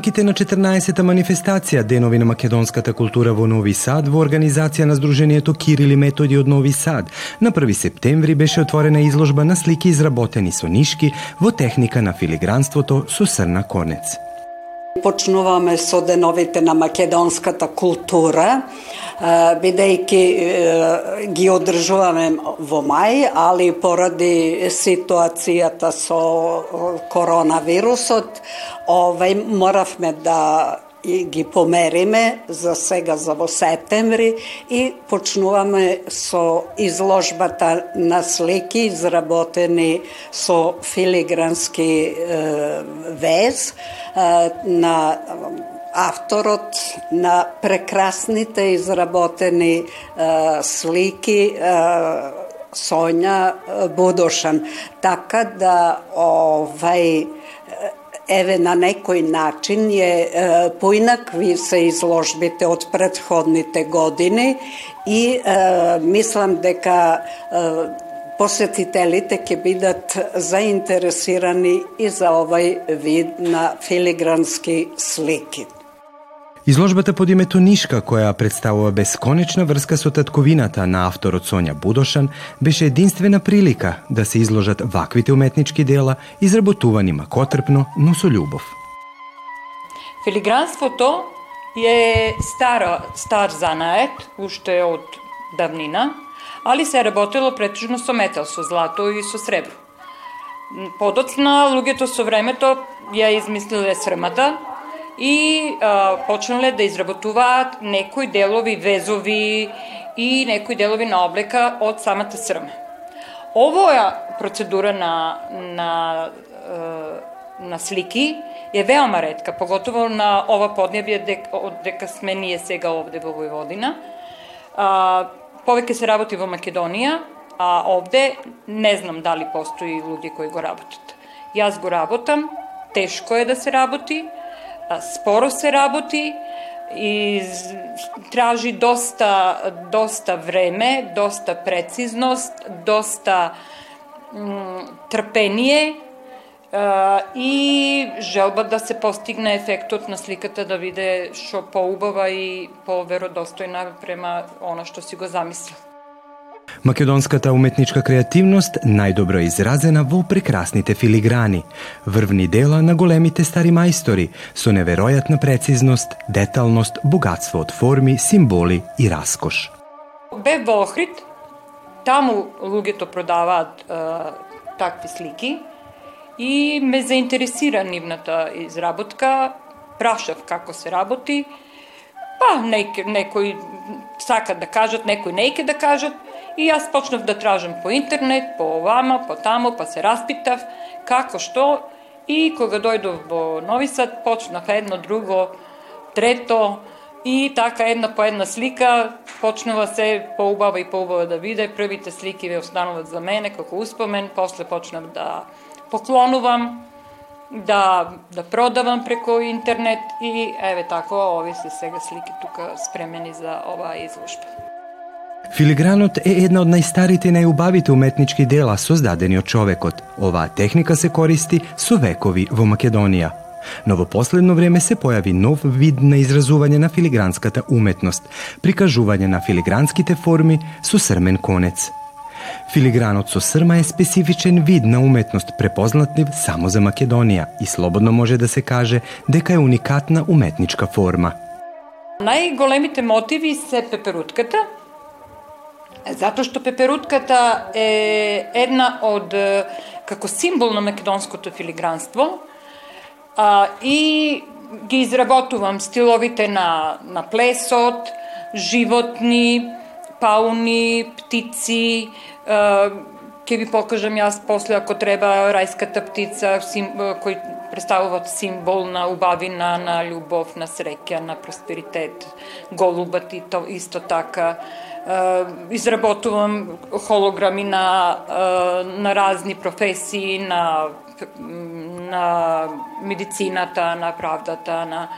Рамките на 14-та манифестација Денови на македонската култура во Нови Сад во организација на Сдруженијето Кирил и Методи од Нови Сад, на 1 септември беше отворена изложба на слики изработени со нишки во техника на филигранството со срна конец. Почнуваме со деновите на македонската култура, бидејќи ги одржуваме во мај, али поради ситуацијата со коронавирусот, овај моравме да и ги помериме за сега за во септември и почнуваме со изложбата на слики изработени со филигрански е, вез е, на авторот на прекрасните изработени е, слики е, Сонја Будошан. Така да овај еве на некој начин е, поинакви се изложбите од предходните години и мислам дека посетителите ќе бидат заинтересирани и за овај вид на филигрански слики. Изложбата под името Нишка, која представува бесконечна врска со татковината на авторот Сонја Будошан, беше единствена прилика да се изложат ваквите уметнички дела, изработувани макотрпно, но со љубов. Филигранството е стара, стар занает, уште од давнина, али се работело претежно со метал, со злато и со сребро. Подоцна, луѓето со времето ја измислиле срмата, и а, почнале да изработуваат некои делови везови и некои делови на облека од самата срма. Овоја процедура на, на, на слики е веома ретка, поготово на ова поднебје дека, дека сме ние сега овде во Војводина. А, повеќе се работи во Македонија, а овде не знам дали постои луѓе кои го работат. Јас го работам, тешко е да се работи, споро се работи и тражи доста, доста време, доста прецизност, доста трпение и желба да се постигне ефектот на сликата да биде што поубава и поверодостојна према она што си го замислил. Македонската уметничка креативност најдобро изразена во прекрасните филиграни, врвни дела на големите стари мајстори, со неверојатна прецизност, деталност, богатство од форми, символи и раскош. Бе во Охрид, таму луѓето продаваат е, такви слики и ме заинтересира нивната изработка, прашав како се работи, па некој, некои сакат да кажат, некои неќе да кажат, I jaz počnah da tražim po internet, po ovama, po tamo, pa se raspitav kako, što. I koga dojdu do Novi Sad, počnah jedno, drugo, treto. i taka jedna И така една по една слика почнува се поубава и поубава да биде. Првите слики ве остануваат за мене како успомен, после почнав да поклонувам, da, да продавам преко интернет и еве тако, овие se сега slike тука spremeni za ova изложба. Филигранот е една од најстарите и најубавите уметнички дела создадени од човекот. Оваа техника се користи со векови во Македонија. Но во последно време се појави нов вид на изразување на филигранската уметност, прикажување на филигранските форми со срмен конец. Филигранот со срма е специфичен вид на уметност препознатлив само за Македонија и слободно може да се каже дека е уникатна уметничка форма. Најголемите мотиви се пеперутката, Затоа што пеперутката е една од како символ на македонското филигранство а, и ги изработувам стиловите на, на плесот, животни, пауни, птици, а, ќе ви покажам јас после ако треба рајската птица сим, кој представуваат символ на убавина, на љубов, на среќа, на просперитет. Голубат и то исто така изработувам холограми на, на разни професии, на, на медицината, на правдата, на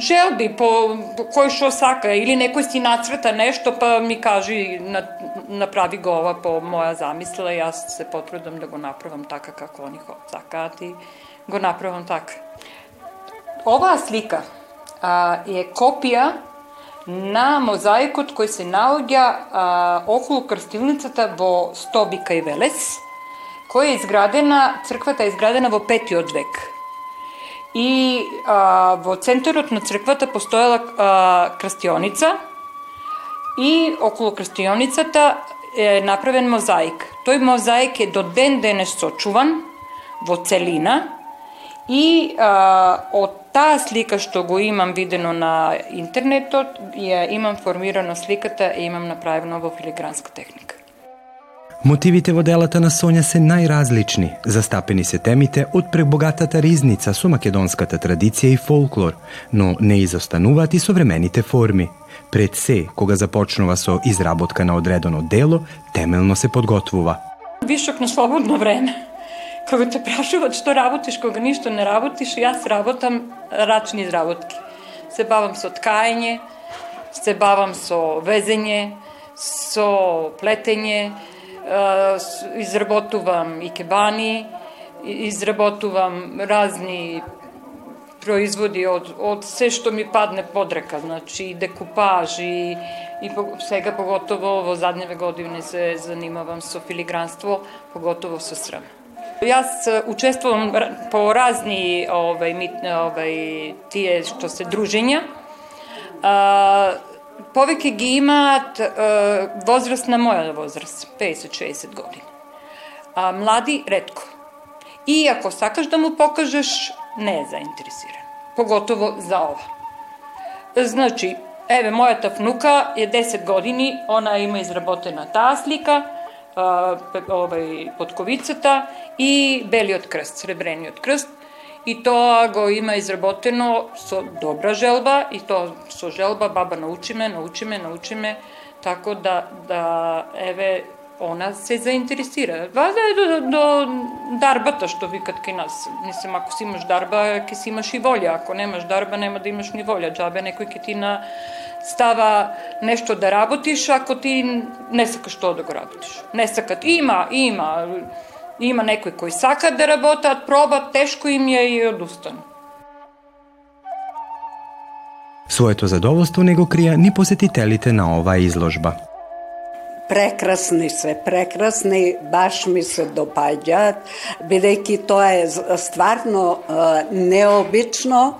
желби по, по кој што сака или некој си нацрта нешто па ми кажи на, направи го ова по моја замисла и јас се потрудам да го направам така како они сакаат и го направам така. Оваа слика а, е копија на мозаикот кој се наоѓа а, околу крстилницата во Стобика и Велес, која е изградена, црквата е изградена во петиот век. И а, во центарот на црквата постоела а, крстионица и околу крстионицата е направен мозаик. Тој мозаик е до ден денес сочуван во целина и а, од таа слика што го имам видено на интернетот, ја имам формирано сликата и имам направено во филигранска техника. Мотивите во делата на Сонја се најразлични. Застапени се темите од пребогатата ризница со македонската традиција и фолклор, но не изостануваат и современите форми. Пред се, кога започнува со изработка на одредено дело, темелно се подготвува. Вишок на слободно време. Кога те прашуват што работиш кога ништо не работиш, јас работам рачни изработки. Се бавам со ткаење, се бавам со везење, со плетење, изработувам и кебани, изработувам разни производи од, од се што ми падне под река, значи и декупаж и, и сега поготово во задневе години се занимавам со филигранство, поготово со срам. Јас учествувам по разни овај, овај, тие што се дружења. А, повеќе ги имаат а, возраст на моја возраст, 50-60 години. А млади ретко. И ако сакаш да му покажеш, не е заинтересиран. Поготово за ова. Значи, еве, мојата внука е 10 години, она има изработена таа слика, овај подковицата и белиот крст, сребрениот крст. И тоа го има изработено со добра желба и тоа со желба баба научиме, научиме, научиме тако така да, да еве, она се заинтересира. Вада е до, до дарбата, што викат кај нас. Мислам, ако си имаш дарба, ќе си имаш и волја. Ако немаш дарба, нема да имаш ни волја. Џабе некој ќе ти на stava nešto da rabotiš ako ti ne sakaš to da ga rabotiš. Ne sakat. Ima, ima. Ima nekoj koji saka da rabota, proba, teško im je i odustane. Svoje to zadovoljstvo nego krija ni posetitelite na ova izložba. Прекрасни се, прекрасни, баш ми се допаѓаат, бидејќи тоа е стварно необично,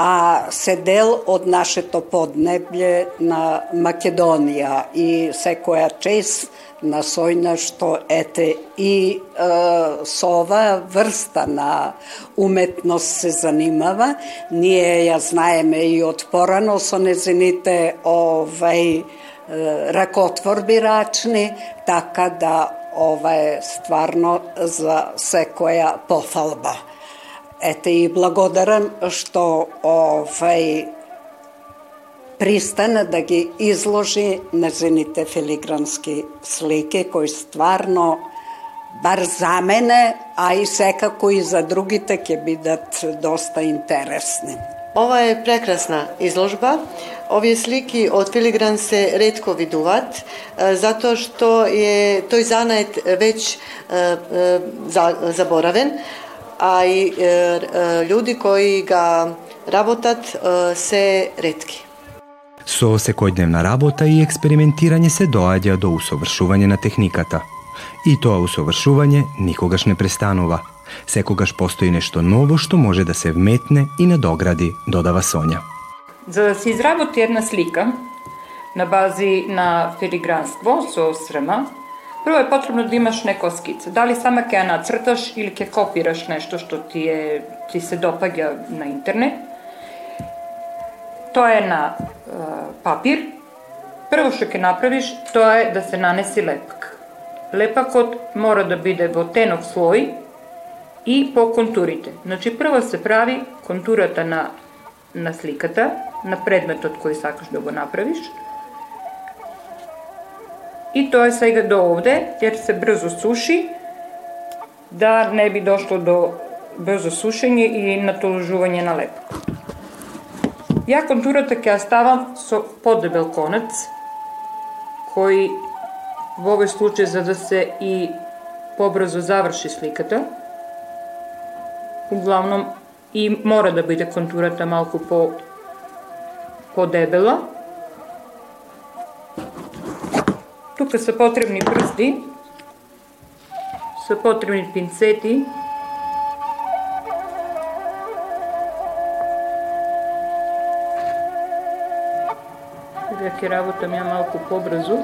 а се дел од нашето поднебље на Македонија и секоја чест на сојна што ете и е, со оваа врста на уметност се занимава. Ние ја знаеме и од порано со незините овај ракотворби рачни, така да ова е стварно за секоја пофалба. Ете и благодарам што овај пристана да ги изложи незините филигрански слики кои стварно бар за мене, а и секако и за другите ќе бидат доста интересни. Ова е прекрасна изложба. Овие слики од филигран се ретко видуваат, затоа што е тој занает веќе заборавен, а и луѓе кои ga работат се ретки. Со секојдневна работа и експериментирање се доаѓа до усовршување на техниката. И тоа усовршување никогаш не престанува. Секогаш постои нешто ново што може да се вметне и надогради, додава Сонја. За да се изработи една слика на бази на филигранство со срема, Прво е потребно да имаш некоја скица. Дали сама ќе ја нацрташ или ќе копираш нешто што ти, е, ти се допаѓа на интернет. Тоа е на е, папир. Прво што ќе направиш, тоа е да се нанеси лепак. Лепакот мора да биде во тенок слој и по контурите. Значи, прво се прави контурата на, на сликата, на предметот кој сакаш да го направиш, И тоа е сега до овде, jer се брзо суши, да не би дошло до брзо сушење и натоложување на леп. Ја контурата ќе ја ставам со подебел конец, кој во овој случај за да се и побрзо заврши сликата, углавном и мора да биде контурата малку по подебела. Тука се потребни прсти, се потребни пинцети, ќе работам ја малку побрзо.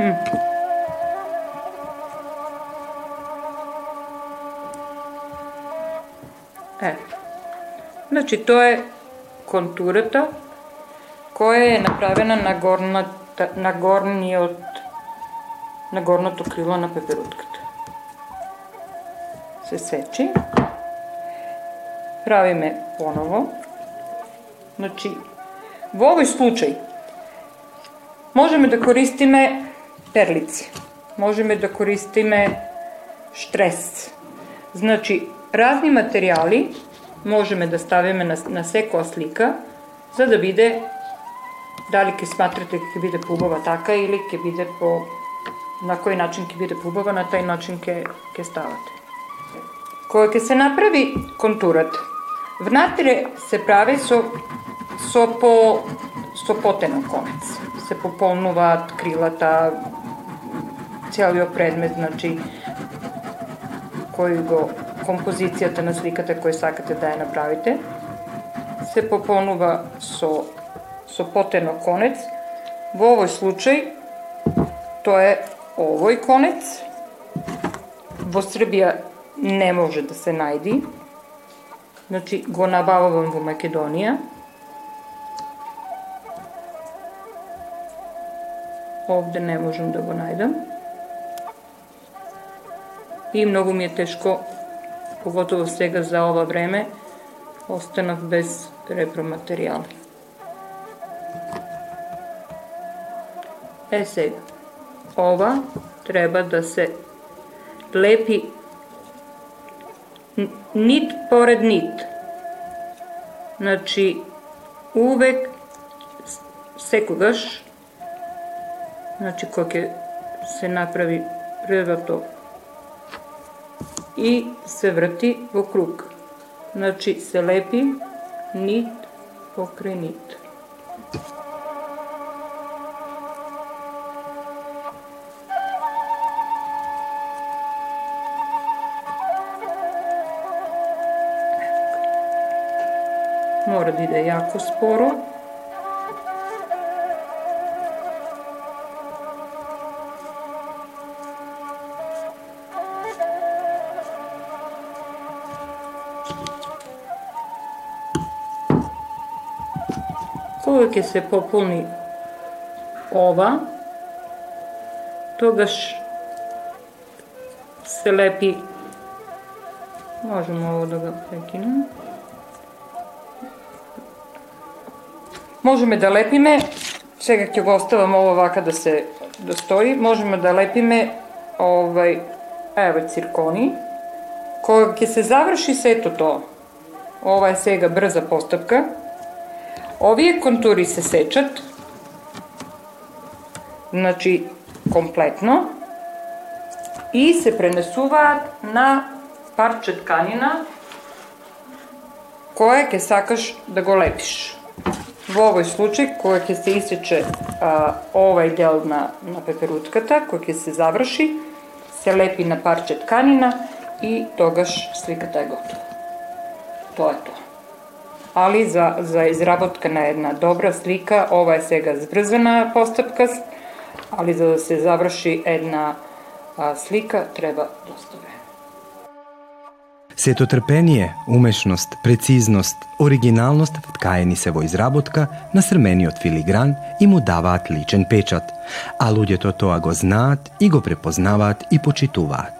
Е. Значи, тоа е контурата која е направена на горната, на горниот на горното крило на пеперутката. Се сечи. Правиме поново. Значи, во овој случај можеме да користиме перлици. Можеме да користиме штрес. Значи, разни материјали можеме да ставиме на, на секоја слика, за да биде дали ќе сматрате ќе биде побава така или ќе биде по на кој начин ќе биде побава, на тај начин ќе ќе ставате. Кога ќе се направи контурата, внатре се прави со со по со потен конец. Се пополнуваат крилата, cijelio predmet, znači koju go kompozicijata na slikate koje sakate da je napravite, se poponuva so, so poteno konec. U ovoj slučaj to je ovoj konec. Во Србија не може да се најди. Значи, го набавувам во Македонија. Овде не можам да го најдам. И многу ми е тешко поготово сега за ова време, останав без репроматеријали. Е сега, ова треба да се лепи нит поред нит. Значи, увек, секогаш, значи, кој ќе се направи првото и се врати во круг. Значи се лепи нит покрај нит. Мора да иде јако споро. кога ќе се пополни ова, тогаш се лепи можеме ово да го прекинем можеме да лепиме сега ќе го оставам ово вака да се да стои можеме да лепиме овај еве циркони кога ќе се заврши сето тоа ова е сега брза постапка Овие контури се сечат, значи комплетно, и се пренесуваат на парче тканина кое ќе сакаш да го лепиш. Во овој случај, кога ќе се исече а, овај дел на, на пеперутката, кој ќе се заврши, се лепи на парче тканина и тогаш сликата е готова. Тоа е тоа Али за, за изработка на една добра слика, ова е сега збрзана постапка, али за да се заврши една а, слика треба доста. Сето трпение, умешност, прецизност, оригиналност вткаени се во изработка на срмениот филигран и му даваат личен печат, а луѓето тоа го знаат и го препознаваат и почитуваат.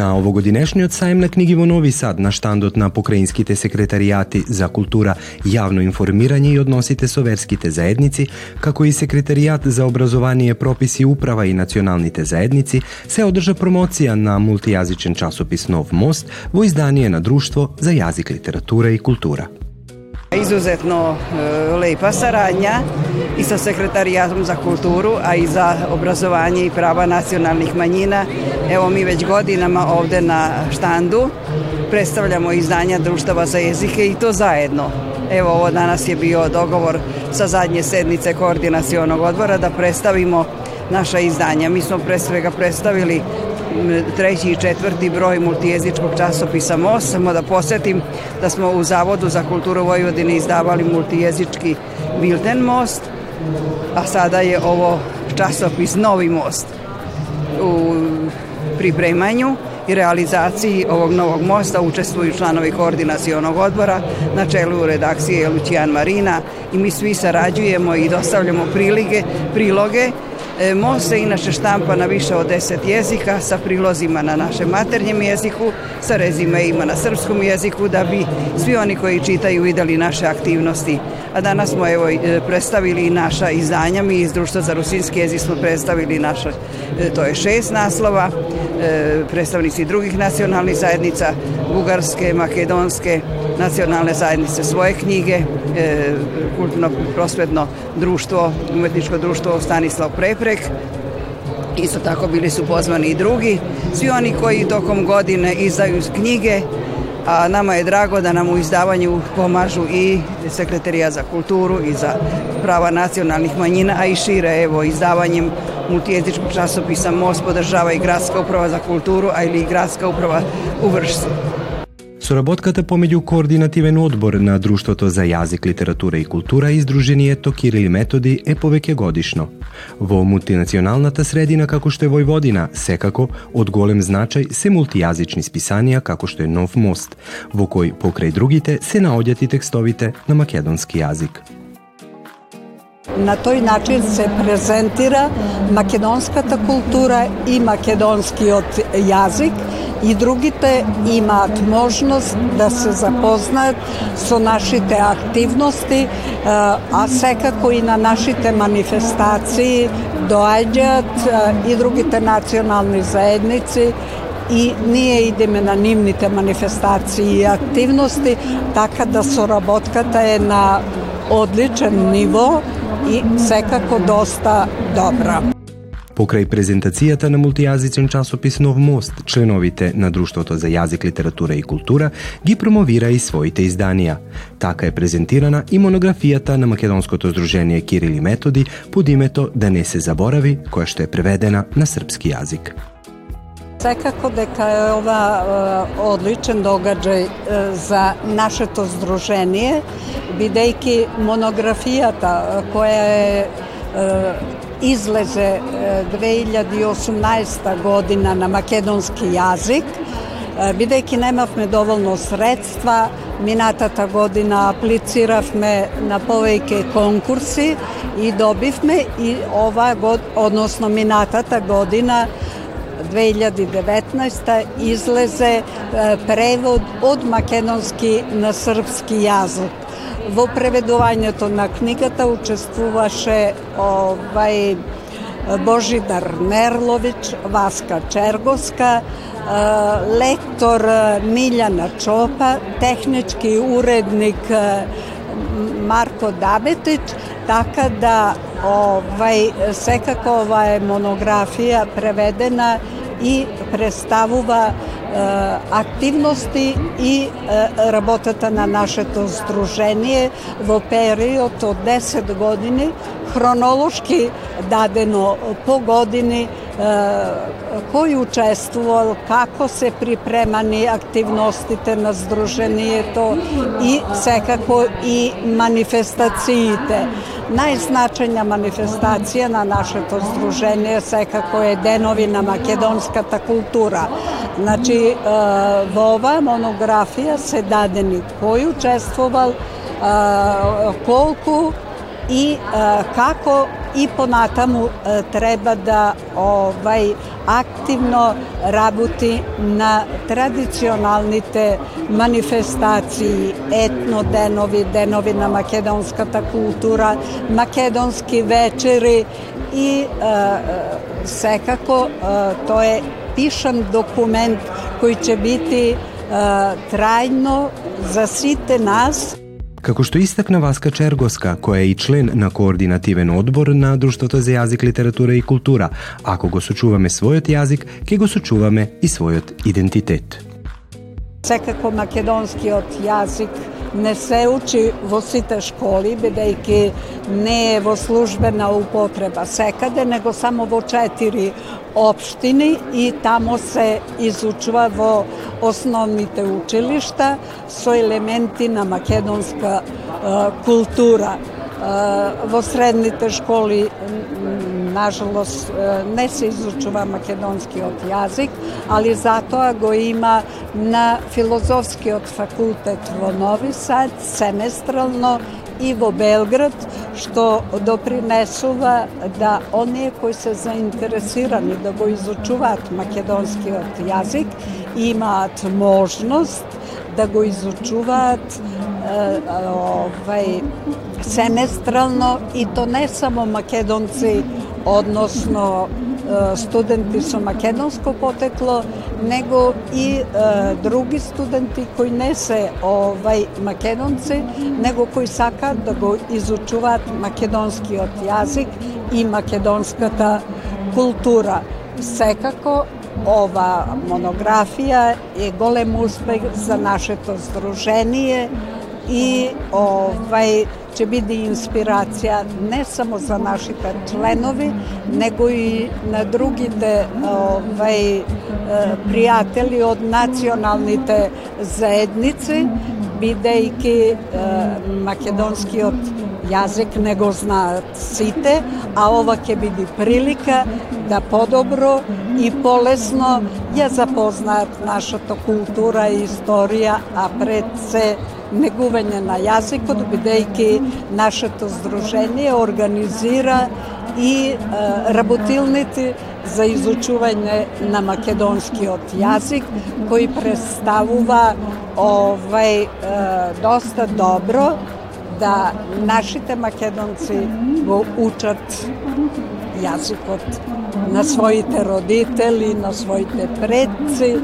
На овогодинешниот сајм на книги во Нови Сад на штандот на покраинските секретаријати за култура, јавно информирање и односите со верските заедници, како и секретаријат за образование, прописи, управа и националните заедници, се одржа промоција на мултијазичен часопис Нов мост во издание на Друштво за јазик, литература и култура. Izuzetno e, lepa saradnja i sa Sekretarijatom za kulturu, a i za obrazovanje i prava nacionalnih manjina. Evo mi već godinama ovde na štandu predstavljamo izdanja društava za jezike i to zajedno. Evo ovo danas je bio dogovor sa zadnje sednice koordinacionog odbora da predstavimo naša izdanja. Mi smo pre svega predstavili treći i četvrti broj multijezičkog časopisa MOS. Samo da posetim da smo u Zavodu za kulturu Vojvodine izdavali multijezički Bilten Most, a sada je ovo časopis Novi Most. U pripremanju i realizaciji ovog novog mosta učestvuju članovi koordinacionog odbora na čelu redakcije Lucijan Marina i mi svi sarađujemo i dostavljamo priloge E, Most se inače štampa na više od 10 jezika sa prilozima na našem maternjem jeziku, sa rezimeima na srpskom jeziku da bi svi oni koji čitaju videli naše aktivnosti. A danas smo evo e, predstavili naša izdanja, mi iz Društva za rusinski jezik smo predstavili naša, e, to je šest naslova, predstavnici drugih nacionalnih zajednica, bugarske, makedonske, nacionalne zajednice svoje knjige, e, kulturno-prosvetno društvo, umetničko društvo Stanislav Preprek, Isto tako bili su pozvani i drugi. Svi oni koji tokom godine izdaju knjige, a nama je drago da nam u izdavanju pomažu i Sekretarija za kulturu i za prava nacionalnih manjina, a i šire, evo, izdavanjem multijezičkog časopisa MOS podržava i Gradska uprava za kulturu, a ili i Gradska uprava u Vršcu. Соработката помеѓу координативен одбор на Друштвото за јазик, литература и култура и Сдруженијето Кирил Методи е повеќе годишно. Во мултинационалната средина како што е Војводина, секако од голем значај се мултијазични списанија како што е Нов мост, во кој покрај другите се наоѓат и текстовите на македонски јазик. На тој начин се презентира македонската култура и македонскиот јазик и другите имаат можност да се запознаат со нашите активности, а секако и на нашите манифестации доаѓаат и другите национални заедници. И ние идеме на нивните манифестации и активности, така да соработката е на одличен ниво и секако доста добра. Покрај презентацијата на мултијазичен часопис Нов мост, членовите на Друштвото за јазик, литература и култура ги промовира и своите изданија. Така е презентирана и монографијата на Македонското здружение Кирили Методи под името Да не се заборави, која што е преведена на српски јазик. Svekako deka da je ova e, odličan događaj e, za naše to združenije, bidejki monografijata e, koja je izleze 2018. godina na makedonski jazik. Бидејќи немавме доволно средства, минатата година аплициравме на повеќе конкурси i добивме и ова odnosno односно godina година 2019 излезе превод од македонски на српски јазик. Во преведувањето на книгата учествуваше овај Божидар Мерловиќ, Васка Черговска, лектор Милјана Чопа, технички уредник Марко Дабетич, така да овај секако ова е монографија преведена и представува активности и работата на нашето здружение во период од 10 години, хронолошки дадено по години кој учествувал, како се припремани активностите на Сдруженијето и секако и манифестациите. Најзначајна манифестација на нашето Сдружение секако е Денови на македонската култура. Значи, во оваа монографија се дадени кој учествувал, колку и како и понатаму треба да овај активно работи на традиционалните манифестации, етно денови, денови на македонската култура, македонски вечери и секако тоа е пишан документ кој ќе бити трајно за сите нас Како што истакна Васка Чергоска, која е и член на координативен одбор на Друштвото за јазик, литература и култура, ако го сочуваме својот јазик, ќе го сочуваме и својот идентитет. Секако македонскиот јазик не се учи во сите школи, бидејќи не е во службена употреба секаде, него само во четири општини и тамо се изучува во основните училишта со елементи на македонска култура. Во средните школи нажалост не се изучува македонскиот јазик, али затоа го има на филозофскиот факултет во Нови Сад семестрално и во Белград, што допринесува да оние кои се заинтересирани да го изучуваат македонскиот јазик имаат можност да го изучуваат овај семестрално и то не само македонци, односно студенти со македонско потекло, него и е, други студенти кои не се овај македонци, него кои сакаат да го изучуваат македонскиот јазик и македонската култура. Секако ова монографија е голем успех за нашето здружение и овај ќе биде инспирација не само за нашите членови, него и на другите овај пријатели од националните заедници, бидејќи македонскиот јазик не го знаат сите, а ова ќе биде прилика да подобро и полесно ја запознаат нашата култура и историја, а пред се негување на јазикот, бидејќи нашето здружение организира и е, за изучување на македонскиот јазик, кој представува овај е, доста добро да нашите македонци го учат јазикот на своите родители, на своите предци,